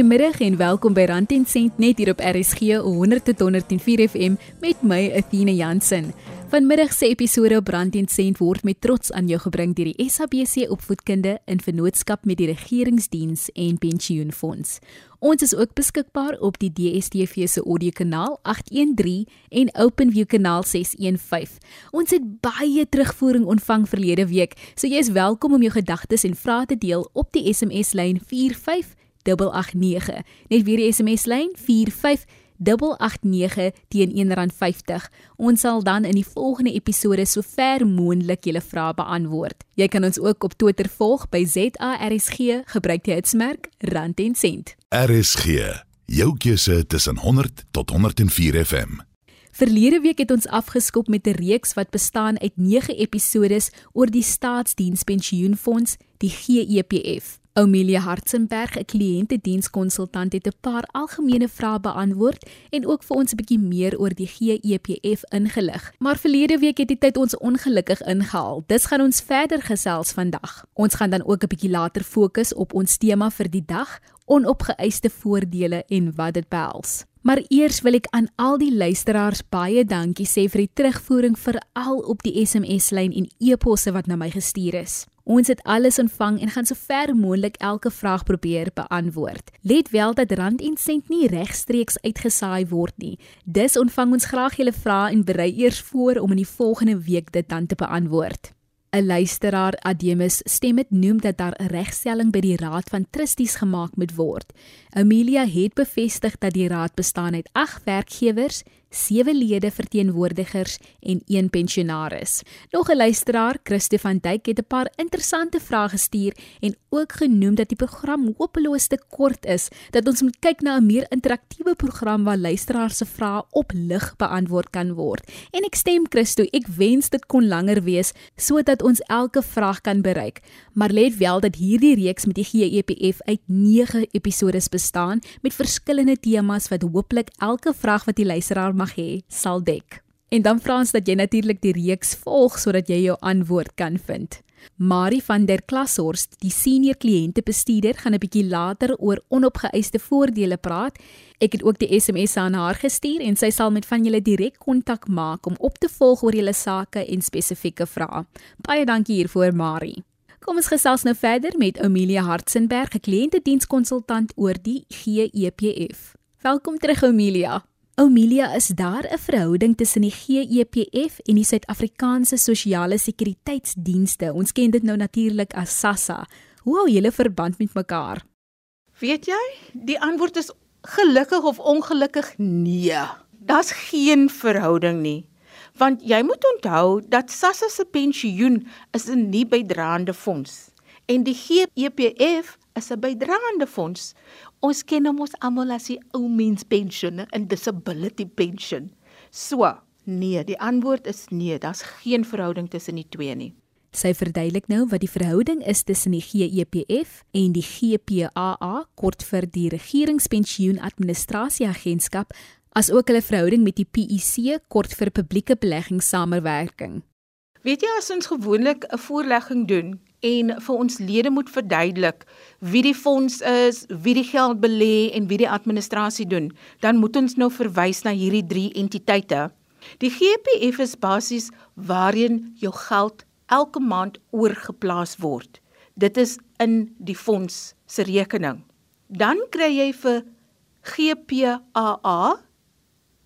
Goeiemiddag en welkom by Rand en Sent net hier op RSG 100 tot 104 FM met my Athena Jansen. Vanmiddag se episode op Rand en Sent word met trots aan jou gebring deur die SABC Opvoedkunde in vennootskap met die Regeringsdiens en Pensioenfonds. Ons is ook beskikbaar op die DSTV se audiokanaal 813 en OpenView kanaal 615. Ons het baie terugvoering ontvang verlede week, so jy is welkom om jou gedagtes en vrae te deel op die SMS lyn 45 889. Net weer die SMS lyn 45889 teen R1.50. Ons sal dan in die volgende episode so ver moontlik julle vrae beantwoord. Jy kan ons ook op Twitter volg by ZARSG, gebruik die hitsmerk rand en sent. RSG, jou keuse tussen 100 tot 104 FM. Verlede week het ons afgeskop met 'n reeks wat bestaan uit 9 episodes oor die Staatsdienspensioenfonds, die GEPF. Omelia Hartzenberg, 'n kliëntedienskonsultant, het 'n paar algemene vrae beantwoord en ook vir ons 'n bietjie meer oor die GEPF ingelig. Maar verlede week het die tyd ons ongelukkig ingehaal. Dis gaan ons verder gesels vandag. Ons gaan dan ook 'n bietjie later fokus op ons tema vir die dag, onopgeëiste voordele en wat dit behels. Maar eers wil ek aan al die luisteraars baie dankie sê vir die terugvoering veral op die SMS-lyn en e-posse wat na my gestuur is. Ons het alles ontvang en gaan so ver moontlik elke vraag probeer beantwoord. Let wel dat rand en sent nie regstreeks uitgesaai word nie. Dis ontvang ons graag julle vrae en berei eers voor om in die volgende week dit dan te beantwoord. 'n Luisteraar Ademus stem dit noem dat daar regstelling by die Raad van Trustees gemaak moet word. Amelia het bevestig dat die raad bestaan uit 8 werkgewers, sewe lede verteenwoordigers en een pensionaris. Nog 'n luisteraar, Christo van Duyk het 'n paar interessante vrae gestuur en ook genoem dat die program hopeloos te kort is, dat ons moet kyk na 'n meer interaktiewe program waar luisteraars se vrae op lig beantwoord kan word. En ek stem Christo, ek wens dit kon langer wees sodat ons elke vraag kan bereik. Maar let wel dat hierdie reeks met die GEPF uit 9 episode bestaan met verskillende temas wat hooplik elke vraag wat die luisteraar mag hê, sal dek. En dan vra ons dat jy natuurlik die reeks volg sodat jy jou antwoord kan vind. Marie van der Klashorst, die senior kliëntebestuurder, gaan 'n bietjie later oor onopgeëiste voordele praat. Ek het ook die SMS aan haar gestuur en sy sal met van julle direk kontak maak om op te volg oor julle sake en spesifieke vrae. Baie dankie hiervoor, Marie. Kom ons gesels nou verder met Amelia Hartzenberg, 'n kliëntedienskonsultant oor die GEPF. Welkom terug Amelia. Amelia, is daar 'n verhouding tussen die GEPF en die Suid-Afrikaanse Sosiale Sekuriteitsdienste? Ons ken dit nou natuurlik as SASSA. Hoe hou julle verband met mekaar? Weet jy, die antwoord is gelukkig of ongelukkig nee. Daar's geen verhouding nie. Want jy moet onthou dat SASSA se pensioen is 'n nie bydraende fonds en die GEPF is 'n bydraende fonds. Ons ken hom ons almal as die ou mens pensioen en disability pension. So, nee, die antwoord is nee, daar's geen verhouding tussen die twee nie. Sy verduidelik nou wat die verhouding is tussen die GEPF en die GPAA, kort vir die Regeringspensioen Administrasie Agentskap, as ook hulle verhouding met die PEC, kort vir Publieke Beleggingssamewerking. Weet jy as ons gewoonlik 'n voorlegging doen, en vir ons lede moet verduidelik wie die fonds is, wie die geld belê en wie die administrasie doen, dan moet ons nou verwys na hierdie drie entiteite. Die GPF is basies waarheen jou geld elke maand oorgeplaas word. Dit is in die fonds se rekening. Dan kry jy vir GPAA.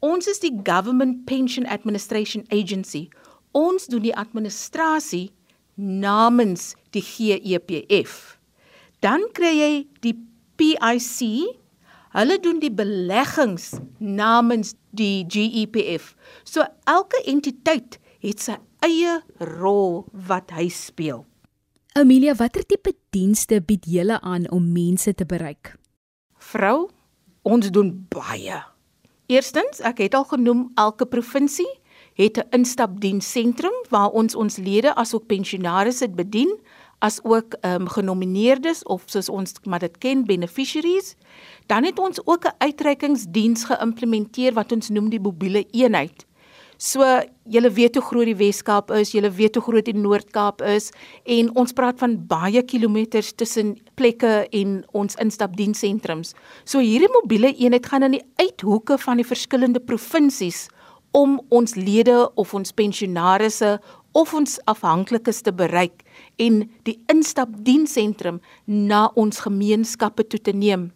Ons is die Government Pension Administration Agency. Ons doen die administrasie namens die GEPF. Dan kry jy die PIC. Hulle doen die beleggings namens die GEPF. So elke entiteit het sy eie rol wat hy speel. Amelia, watter tipe dienste bied julle aan om mense te bereik? Vrou, ons doen baie. Eerstens, ek het al genoem elke provinsie het 'n instapdiensentrum waar ons ons lede asook pensionaars dit bedien as ook um, genomineerdes of soos ons maar dit ken beneficiaries. Dan het ons ook 'n uitreikingsdiens geïmplementeer wat ons noem die mobiele eenheid. So julle weet hoe groot die Wes-Kaap is, julle weet hoe groot die Noord-Kaap is en ons praat van baie kilometers tussen plekke en ons instapdienssentrums. So hierdie mobiele eenheid gaan in die uithoeke van die verskillende provinsies om ons lede of ons pensionaarsse of ons afhanklikes te bereik en die instapdiensentrum na ons gemeenskappe toe te neem.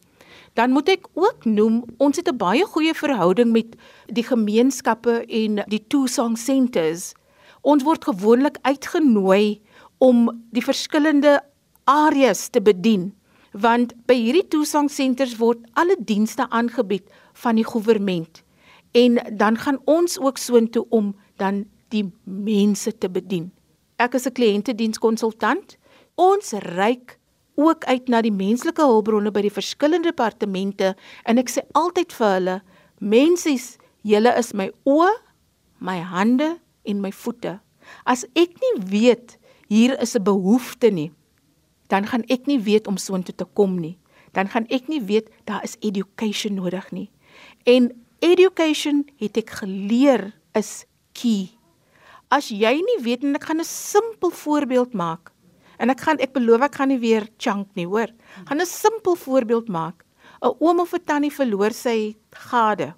Dan moet ek ook noem, ons het 'n baie goeie verhouding met die gemeenskappe en die toesang centers. Ons word gewoonlik uitgenooi om die verskillende areas te bedien, want by hierdie toesang centers word alle dienste aangebied van die regering. En dan gaan ons ook soontoe om dan die mense te bedien. Ek is 'n kliëntedienskonsultant. Ons reik ook uit na die menslike hulpbronne by die verskillende departemente en ek sê altyd vir hulle, mensies, julle is my oë, my hande en my voete. As ek nie weet hier is 'n behoefte nie, dan gaan ek nie weet om soontoe te kom nie. Dan gaan ek nie weet daar is education nodig nie. En education het ek geleer is key. As jy nie weet en ek gaan 'n simpel voorbeeld maak. En ek gaan ek beloof ek gaan nie weer chunk nie, hoor. Gaan 'n simpel voorbeeld maak. 'n Oom of 'n tannie verloor sy gade.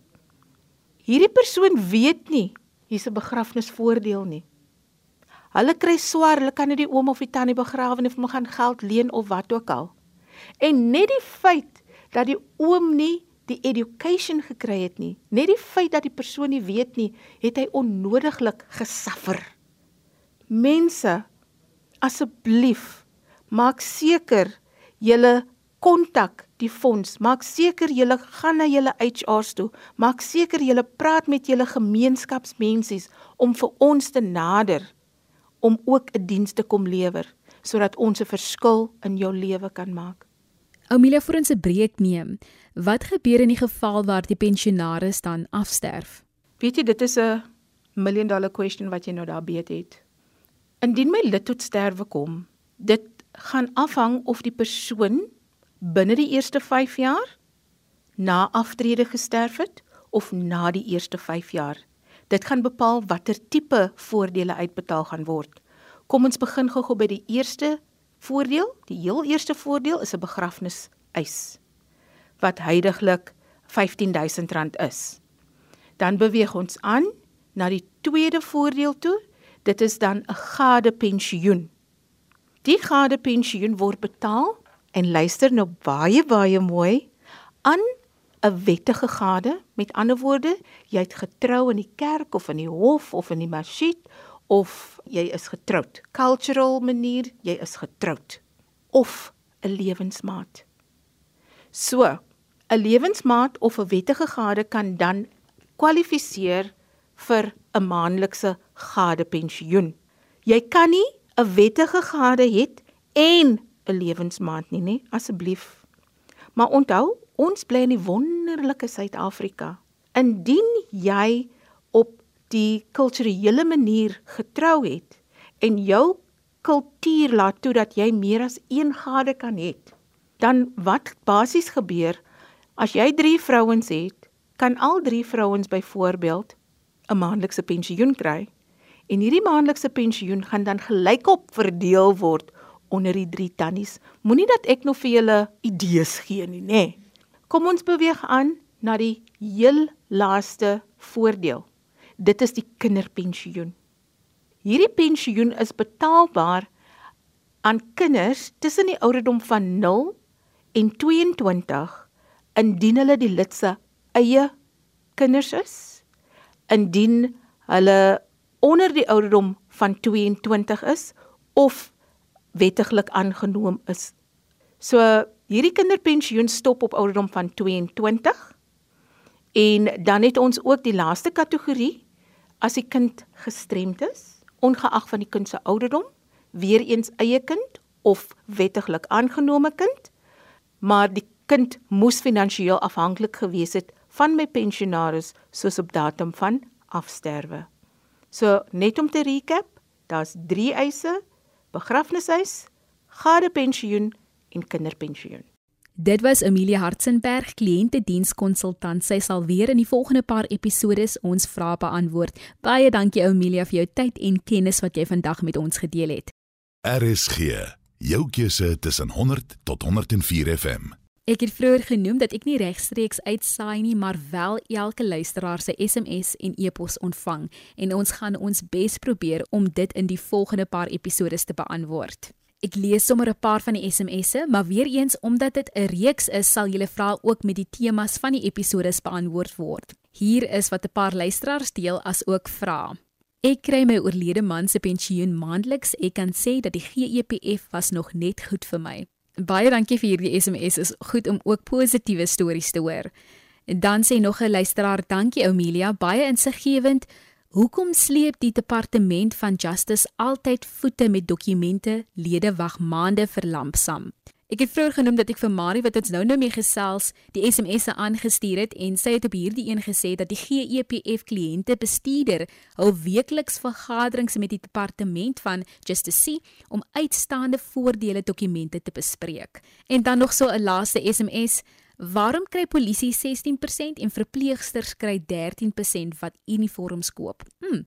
Hierdie persoon weet nie hier's 'n begrafnisvoordeel nie. Hulle kry swaar, hulle kan nie die oom of die tannie begrawe nie of hulle gaan geld leen of wat ook al. En net die feit dat die oom nie die education gekry het nie. Net die feit dat die persoon nie weet nie, het hy onnodiglik gesuffer. Mense, asseblief, maak seker julle kontak die fonds. Maak seker julle gaan na julle HR's toe. Maak seker julle praat met julle gemeenskapsmensies om vir ons te nader om ook 'n diens te kom lewer sodat ons 'n verskil in jou lewe kan maak. Oumilia vir ons 'n breek neem. Wat gebeur in die geval waar die pensionaris dan afsterf? Weet jy, dit is 'n million dollar question wat jy nou daar beet het. Indien my lid tot sterwe kom, dit gaan afhang of die persoon binne die eerste 5 jaar na aftrede gesterf het of na die eerste 5 jaar. Dit gaan bepaal watter tipe voordele uitbetaal gaan word. Kom ons begin gou-gou by die eerste voordeel, die heel eerste voordeel is 'n begrafniseis wat heidaglik R15000 is. Dan beweeg ons aan na die tweede voordeel toe. Dit is dan 'n gade pensioen. Die gade pensioen word betaal en luister nou baie baie mooi aan 'n wettige gade. Met ander woorde, jy het getrou in die kerk of in die hof of in die masjid of jy is getroud. Cultural manier, jy is getroud of 'n lewensmaat. So, 'n lewensmaat of 'n wettige gade kan dan kwalifiseer vir 'n maandelikse gadepensioen. Jy kan nie 'n wettige gade hê en 'n lewensmaat nie, nê? Asseblief. Maar onthou, ons bly in die wonderlike Suid-Afrika. Indien jy die kulturele manier getrou het en jou kultuur laat toe dat jy meer as een gade kan hê, dan wat basies gebeur as jy 3 vrouens het, kan al 3 vrouens byvoorbeeld 'n maandelikse pensioen kry en hierdie maandelikse pensioen gaan dan gelykop verdeel word onder die 3 tannies. Moenie dat ek nog vir julle idees gee nie, nê. Nee. Kom ons beweeg aan na die heel laaste voordeel dit is die kinderpensioen. Hierdie pensioen is betaalbaar aan kinders tussen die ouderdom van 0 en 22 indien hulle die lid se eie kinders is, indien hulle onder die ouderdom van 22 is of wettiglik aangenoom is. So hierdie kinderpensioen stop op ouderdom van 22 en dan het ons ook die laaste kategorie as die kind gestremd is, ongeag van die kind se ouderdom, weer eens eie kind of wettiglik aangenome kind, maar die kind moes finansiëel afhanklik gewees het van my pensionaris soos op datum van afsterwe. So net om te recap, daar's 3 eise: begrafniseis, gadepensioen en kinderpensioen. Dit was Amelia Hartzenberg, kliëntedienskonsultant. Sy sal weer in die volgende paar episodes ons vrae beantwoord. Baie dankie Amelia vir jou tyd en kennis wat jy vandag met ons gedeel het. RSG, jou keuse tussen 100 tot 104 FM. Ek het vroeër genoem dat ek nie regstreeks uitsaai nie, maar wel elke luisteraar se SMS en e-pos ontvang en ons gaan ons bes probeer om dit in die volgende paar episodes te beantwoord. Ek lees sommer 'n paar van die SMS'e, maar weer eens omdat dit 'n reeks is, sal julle vra ook met die temas van die episode beantwoord word. Hier is wat 'n paar luisteraars deel as ook vra. Ek kry my oorlede man se pensioen maandeliks. Ek kan sê dat die GEPF was nog net goed vir my. Baie dankie vir hierdie SMS. Is goed om ook positiewe stories te hoor. En dan sê nog 'n luisteraar, dankie Oumelia, baie insiggewend. Hoekom sleep die departement van justice altyd voete met dokumente lede wag maande vir lampsam? Ek het vroeër genoem dat ek vir Marie wat ons nou nou mee gesels, die SMS'e aangestuur het en sy het op hierdie een gesê dat die GEPF kliënte bestuurder hul weekliks vergaderings met die departement van justice om uitstaande voordele dokumente te bespreek. En dan nog so 'n laaste SMS Waarom kry polisie 16% en verpleegsters kry 13% wat uniforms koop? Hm.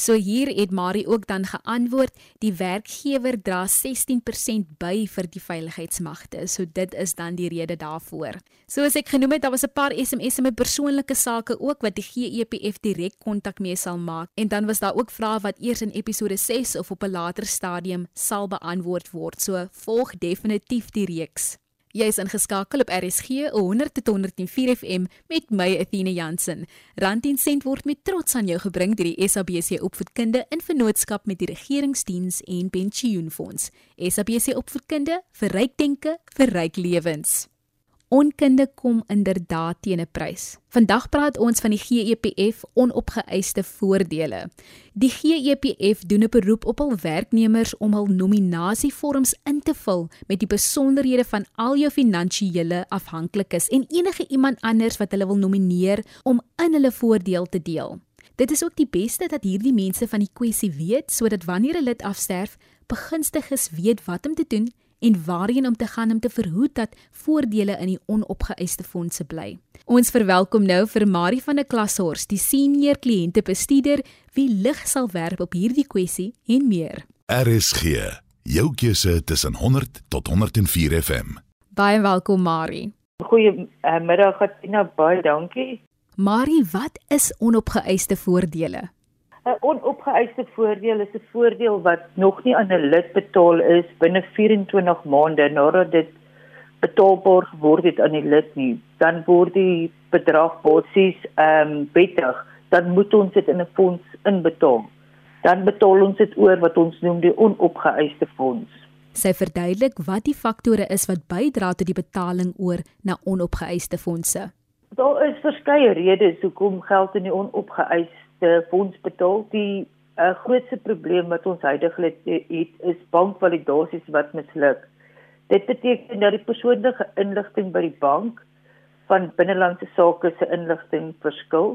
So hier het Marie ook dan geantwoord, die werkgewer dra 16% by vir die veiligheidsmagte. So dit is dan die rede daarvoor. Soos ek genoem het, daar was 'n paar SMS'e met persoonlike sake ook wat die GEPF direk kontak mee sal maak. En dan was daar ook vrae wat eers in episode 6 of op 'n later stadium sal beantwoord word. So volg definitief die reeks. Jy is ingeskakel op RSG 100 tot 104 FM met my Athena Jansen. Rand 10 sent word met trots aan jou gebring deur die SABC Opvoedkunde in vennootskap met die Regeringsdiens en Pensioenfonds. SABC Opvoedkunde vir ryk denke, vir ryk lewens. Onkunde kom inderdaad teen 'n prys. Vandag praat ons van die GEPF onopgeëiste voordele. Die GEPF doen 'n beroep op hul werknemers om hul nominasievorms in te vul met die besonderhede van al jou finansiële afhanklikes en enige iemand anders wat hulle wil nomineer om in hulle voordeel te deel. Dit is ook die beste dat hierdie mense van die kwessie weet sodat wanneer 'n lid afsterf, begunstigdes weet wat om te doen en waarheen om te gaan om te verhoed dat voordele in die onopgeëiste fondse bly. Ons verwelkom nou vir Marie van der Klashorst, die senior kliëntebestuurder wie lig sal werp op hierdie kwessie en meer. RSG, jou keuse tussen 100 tot 104 FM. Baie welkom Marie. Goeiemiddag, Katina, baie dankie. Marie, wat is onopgeëiste voordele? 'n onopgeëiste voordeel is 'n voordeel wat nog nie aan 'n lid betaal is binne 24 maande nadat dit betaalbaar geword het aan die lid nie. Dan word die bedrag basies ehm um, wettig, dan moet ons dit in 'n fonds inbetaal. Dan betaal ons dit oor wat ons noem die onopgeëiste fonds. Sy verduidelik wat die faktore is wat bydra tot die betaling oor na onopgeëiste fondse. Daar is verskeie redes hoekom geld in die onopgeëiste te fonds betaal. Die uh, grootste probleem wat ons heidaglik het is bankvalidasies wat misluk. Dit beteken dat die persoonlike inligting by die bank van binnelandse sake se inligting verskil.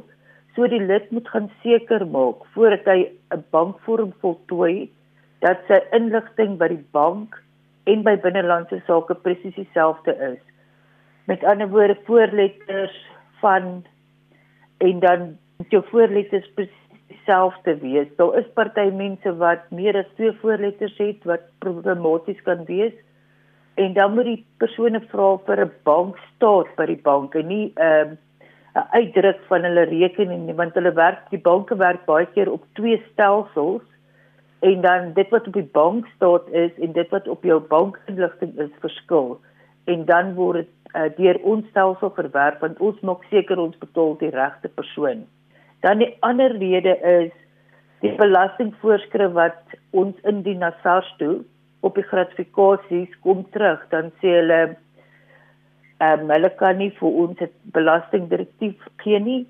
So die lid moet gaan seker maak voordat hy 'n bankvorm voltooi dat sy inligting by die bank en by binnelandse sake presies dieselfde is. Met ander woorde voorletters van en dan jou voorletters presies dieselfde wees. Daar is party mense wat meer as twee voorletters het wat problematies kan wees. En dan moet die persone vra vir 'n bankstaat by die bank en nie 'n uh, 'n uitdruk van hulle rekening nie, want hulle werk die banke werk baie keer op twee stelsels en dan dit wat op die bankstaat is en dit wat op jou bankinligting is verskil. En dan word dit uh, deur ons stelsel verwerp want ons maak seker ons betaal die regte persoon. Dan die ander rede is die belastingvoorskrif wat ons indien na SARS toe op die gratifikasies kom terug, dan sê hulle ehm um, hulle kan nie vir ons 'n belastingdirektief gee nie.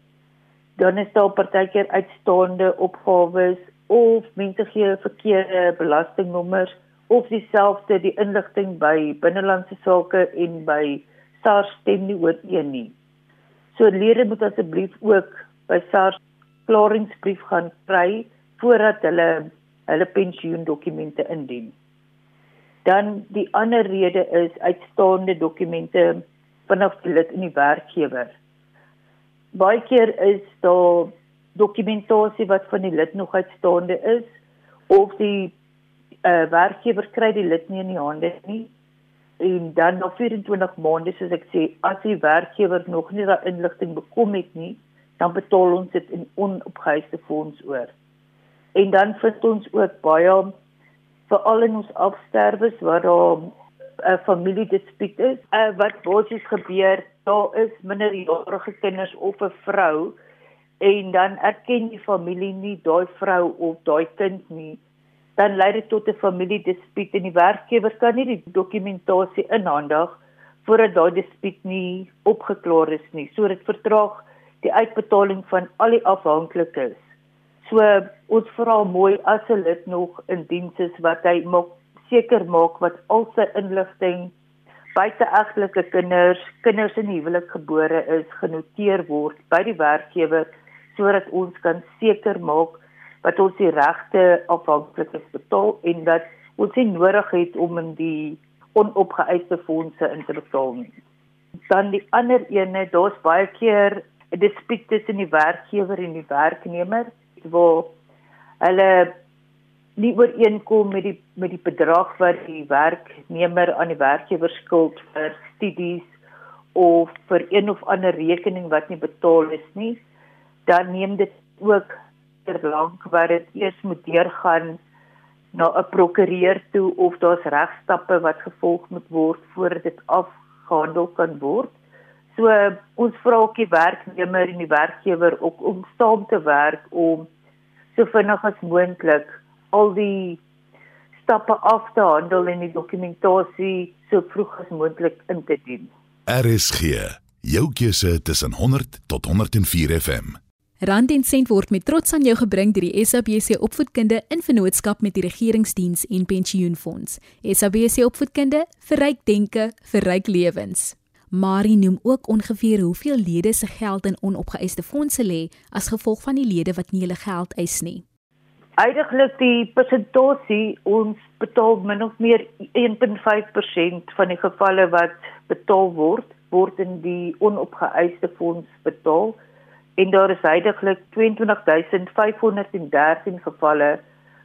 Dan is daar partykeer uitstaande opgawes of mense gee verkeerde belastingnommers of dieselfde die inligting by binnelandse sake en by SARS stem nie ooreen nie. So lede moet asseblief ook by SARS klaringsbrief gaan kry voordat hulle hulle pensioendokumente indien. Dan die ander rede is uitstaande dokumente vanaf die lid in die werkgewer. Baie keer is daar dokumentasie wat van die lid nog uitstaande is of die uh, werkgewer kry die lid nie in die hande nie en dan na 24 maande soos ek sê as die werkgewer nog nie daai inligting bekom het nie dan betaal ons dit in onopgeëiste fonds oor. En dan vind ons ook baie veral in ons afsterwes waar daar 'n uh, familiedispuut is, uh, wat basies gebeur, daar is minderjarige kinders of 'n vrou en dan erken die familie nie daai vrou of daai kind nie dan lei dit tot 'n familiedispuut en die werkgewer kan nie die dokumentasie inhandig voordat daai dispuut nie opgeklaar is nie. So dit vertraag die uitbetaling van al die afhanklikes. So ons vra mooi as lid nog in diens is wat hy maak seker maak wat al sy inligting buiteegtelike kinders, kinders in huwelik gebore is, genoteer word by die werkgewer sodat ons kan seker maak wat ons die regte afhanklikes betaal en dat ons nie nodig het om in die onopgeëiste fondse in te betaal nie. Dan die ander ene, daar's baie keer 'n dispuut tussen die werkgewer en die werknemer waar hulle nie ooreenkom met die met die bedrag wat die werknemer aan die werkgewer skuld vir studies of vir een of ander rekening wat nie betaal is nie, dan neem dit ook ter lank wat dit eers moet deurgaan na 'n prokureur toe of daar's regstappe wat gevolg moet word voordat dit afgehandel kan word. So ons vra ook die werknemer en die werkgewer ook om saam te werk om so vinnig as moontlik al die stappe af te handel en die dokumentasie so vroeg as moontlik in te dien. RSG, jou keuse tussen 100 tot 104 FM. Rand en sent word met trots aan jou gebring deur die SABC Opvoedkunde in vennootskap met die Regeringsdiens en Pensioenfonds. SABC Opvoedkunde vir ryk denke, vir ryk lewens. Marie noem ook ongeveer hoeveel lede se geld in onopgeëiste fondse lê as gevolg van die lede wat nie hulle geld eis nie. Uiteindelik die persentasie ons betaal min of meer 1.5% van die gevalle wat betaal word, word in die onopgeëiste fonds betaal en daar is heidaglik 22513 gevalle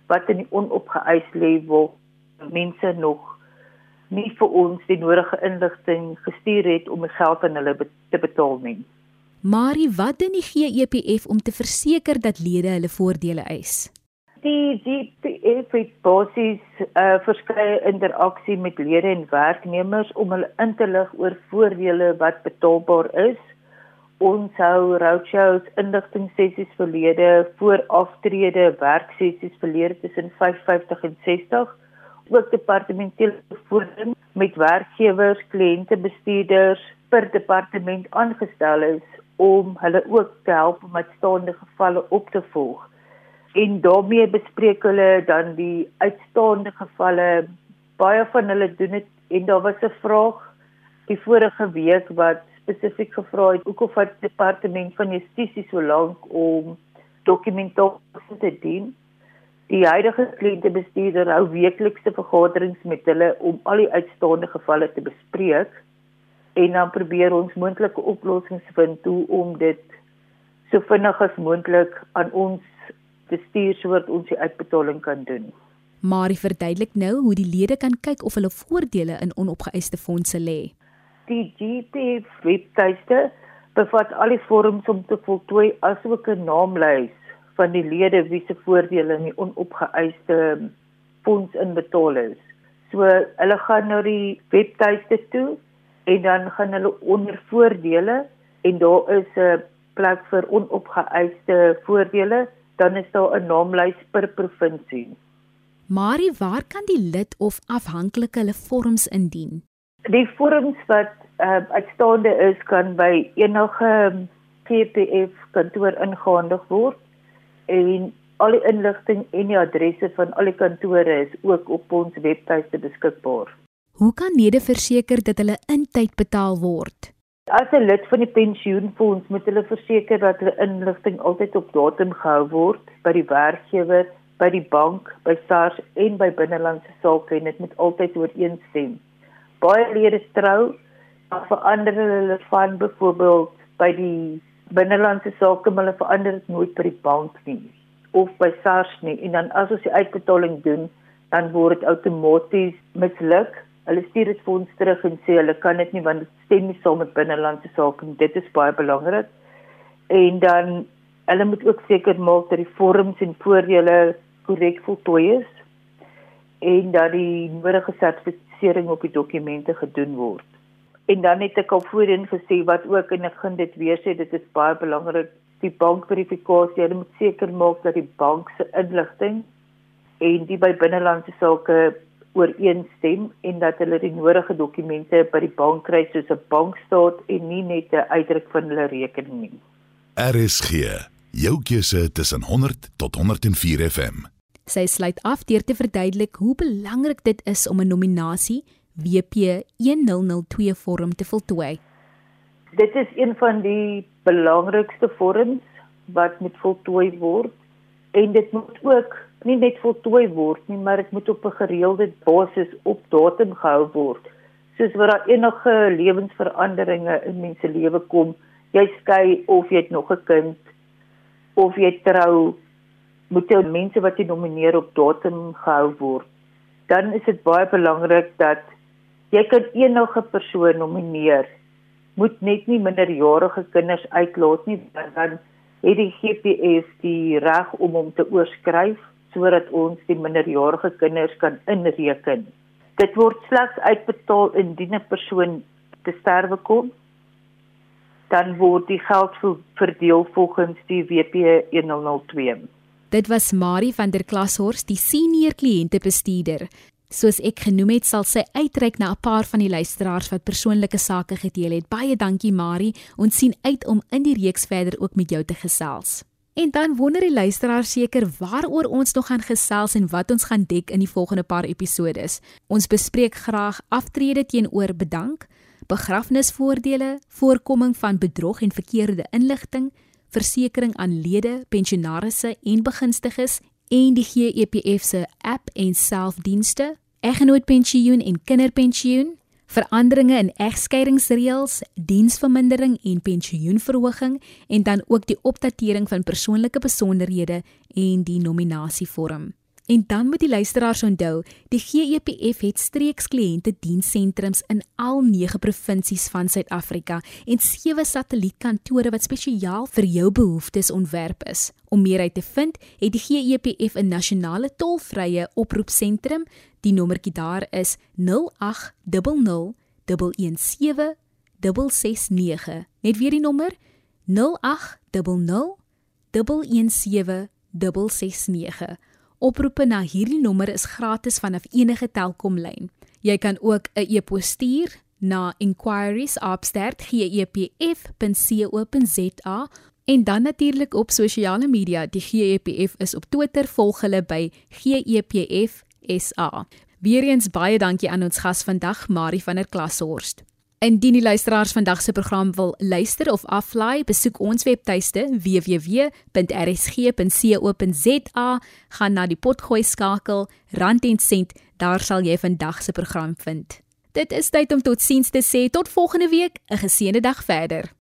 wat in die onopgeëis lê waar mense nog nie vir ons die nodige inligting gestuur het om die geld aan hulle te betaal nie. Marie, wat doen die GEPF om te verseker dat lede hulle voordele eis? Die GEPF het basies uh, verskeie interaksie met lede en werknemers om hulle in te lig oor voordele wat betaalbaar is ons hou roadshows, inligting sessies verlede, vooraftrede, werksessies verlede tussen 55 en 60, ook departementele voorling met werkgewers, kliënte, bestuurders per departement aangestel is om hulle ook te help om uitstaande gevalle op te volg. En daarmee bespreek hulle dan die uitstaande gevalle. Baie van hulle doen dit en daar was 'n vraag die vorige week wat spesifiek gevra het hoekom vat die departement van justisie so lank om dokumentasie te dien. Die huidige kliëntebestuurder hou weeklikse vergaderings met hulle om al die uitstaande gevalle te bespreek en dan probeer ons moontlike oplossings vind toe om dit so vinnig as moontlik aan ons te stuur sodat ons die uitbetaling kan doen. Maar verduidelik nou hoe die lede kan kyk of hulle voordele in onopgeëiste fondse lê die GP webtuiste bevat al die vorms om te voltooi asook 'n naamlys van die lede wie se voordele in die onopgeëiste fonds inbetaal is. So hulle gaan na die webtuiste toe en dan gaan hulle onder voordele en daar is 'n plek vir onopgeëiste voordele, dan is daar 'n naamlys per provinsie. Maar waar kan die lid of afhanklike hulle vorms indien? Die vorms wat uh, uitstaande is kan by enige GPF kantoor ingehandig word en al die inligting en die adresse van al die kantore is ook op ons webtuiste beskikbaar. Hoe kan lede verseker dat hulle intyd betaal word? As 'n lid van die pensioenfonds moet hulle verseker dat hulle inligting altyd op datum gehou word by die werkgewer by die bank, by SARS en by binnelandse sake en dit moet altyd ooreenstem. Baie lede trou, maar verander hulle van byvoorbeeld by die binnelandse sake, maar hulle verander dit nooit by die bank nie of by SARS nie en dan as ons die uitbetaling doen, dan word dit outomaties misluk. Hulle stuur dit vir ons terug en sê hulle kan dit nie want dit stem nie saam met binnelandse sake en dit is baie belangrik. En dan hulle moet ook seker maak dat die vorms en voordele korrek voltooi is en dat die nodige sertifisering op die dokumente gedoen word. En dan het ek al voorheen gesê wat ook en ek gaan dit weer sê dit is baie belangrik die bankverifikasie. Hulle moet seker maak dat die bank se inligting en die by binnelandse sake ooreenstem en dat hulle die nodige dokumente by die bank kry soos 'n bankstaat en nie net 'n uitdruk van hulle rekening nie. RSG, jou keuse tussen 100 tot 104 FM. Sy sluit af deur te verduidelik hoe belangrik dit is om 'n nominasie WP 1002 vorm te voltooi. Dit is een van die belangrikste vorms wat moet voltooi word en dit moet ook nie net voltooi word nie, maar dit moet op 'n gereelde basis op datum gehou word. Soos wat daar enige lewensveranderinge in mense lewe kom, jy skei of jy het nog 'n kind of jy trou, moet jy mense wat jy nomineer op datum gehou word. Dan is dit baie belangrik dat jy kan enige persoon nomineer. Moet net nie minderjarige kinders uitlaat nie, want dan het die GPS die reg om hom te oorskryf sodat ons die minderjarige kinders kan inreken. Dit word slegs uitbetaal indien 'n persoon te sterwe kom. Dan word die geld verdeel volgens die WP 1002. Dit was Marie van der Klashorst, die senior kliëntebestuurder. Soos ek genoem het, sal sy uitreik na 'n paar van die luisteraars wat persoonlike sake gedeel het. Baie dankie Marie. Ons sien uit om in die reeks verder ook met jou te gesels. En dan wonder die luisteraar seker waaroor ons nog gaan gesels en wat ons gaan dek in die volgende paar episodes. Ons bespreek graag aftrede teenoor bedank, begrafnisvoordele, voorkoming van bedrog en verkeerde inligting, versekerings aan lede, pensionaarsse en begunstigdes en die GEPF se app en selfdienste, eggenootpensioen en kinderpensioen, veranderinge in egskeidingsreëls, diensvermindering en pensioenverhoging en dan ook die opdatering van persoonlike besonderhede en die nominasievorm. En dan moet die luisteraars onthou, die GEPF het streekskliënte dienssentrums in al 9 provinsies van Suid-Afrika en 7 satellietkantore wat spesiaal vir jou behoeftes ontwerp is. Om meer uit te vind, het die GEPF 'n nasionale tolvrye oproepsentrum. Die nommertjie daar is 0800 117 669. Net weer die nommer 0800 117 669. Oproepe na hierdie nommer is gratis vanaf enige Telkomlyn. Jy kan ook 'n e-pos stuur na inquiries@gepf.co.za en dan natuurlik op sosiale media. Die GEPF is op Twitter, volg hulle by GEPF SA. Weereens baie dankie aan ons gas vandag, Marie van der Klashorst. Indien die luisteraars vandag se program wil luister of aflaai, besoek ons webtuiste www.rsg.co.za, gaan na die potgooi skakel, rand en sent, daar sal jy vandag se program vind. Dit is tyd om totsiens te sê, tot volgende week, 'n geseënde dag verder.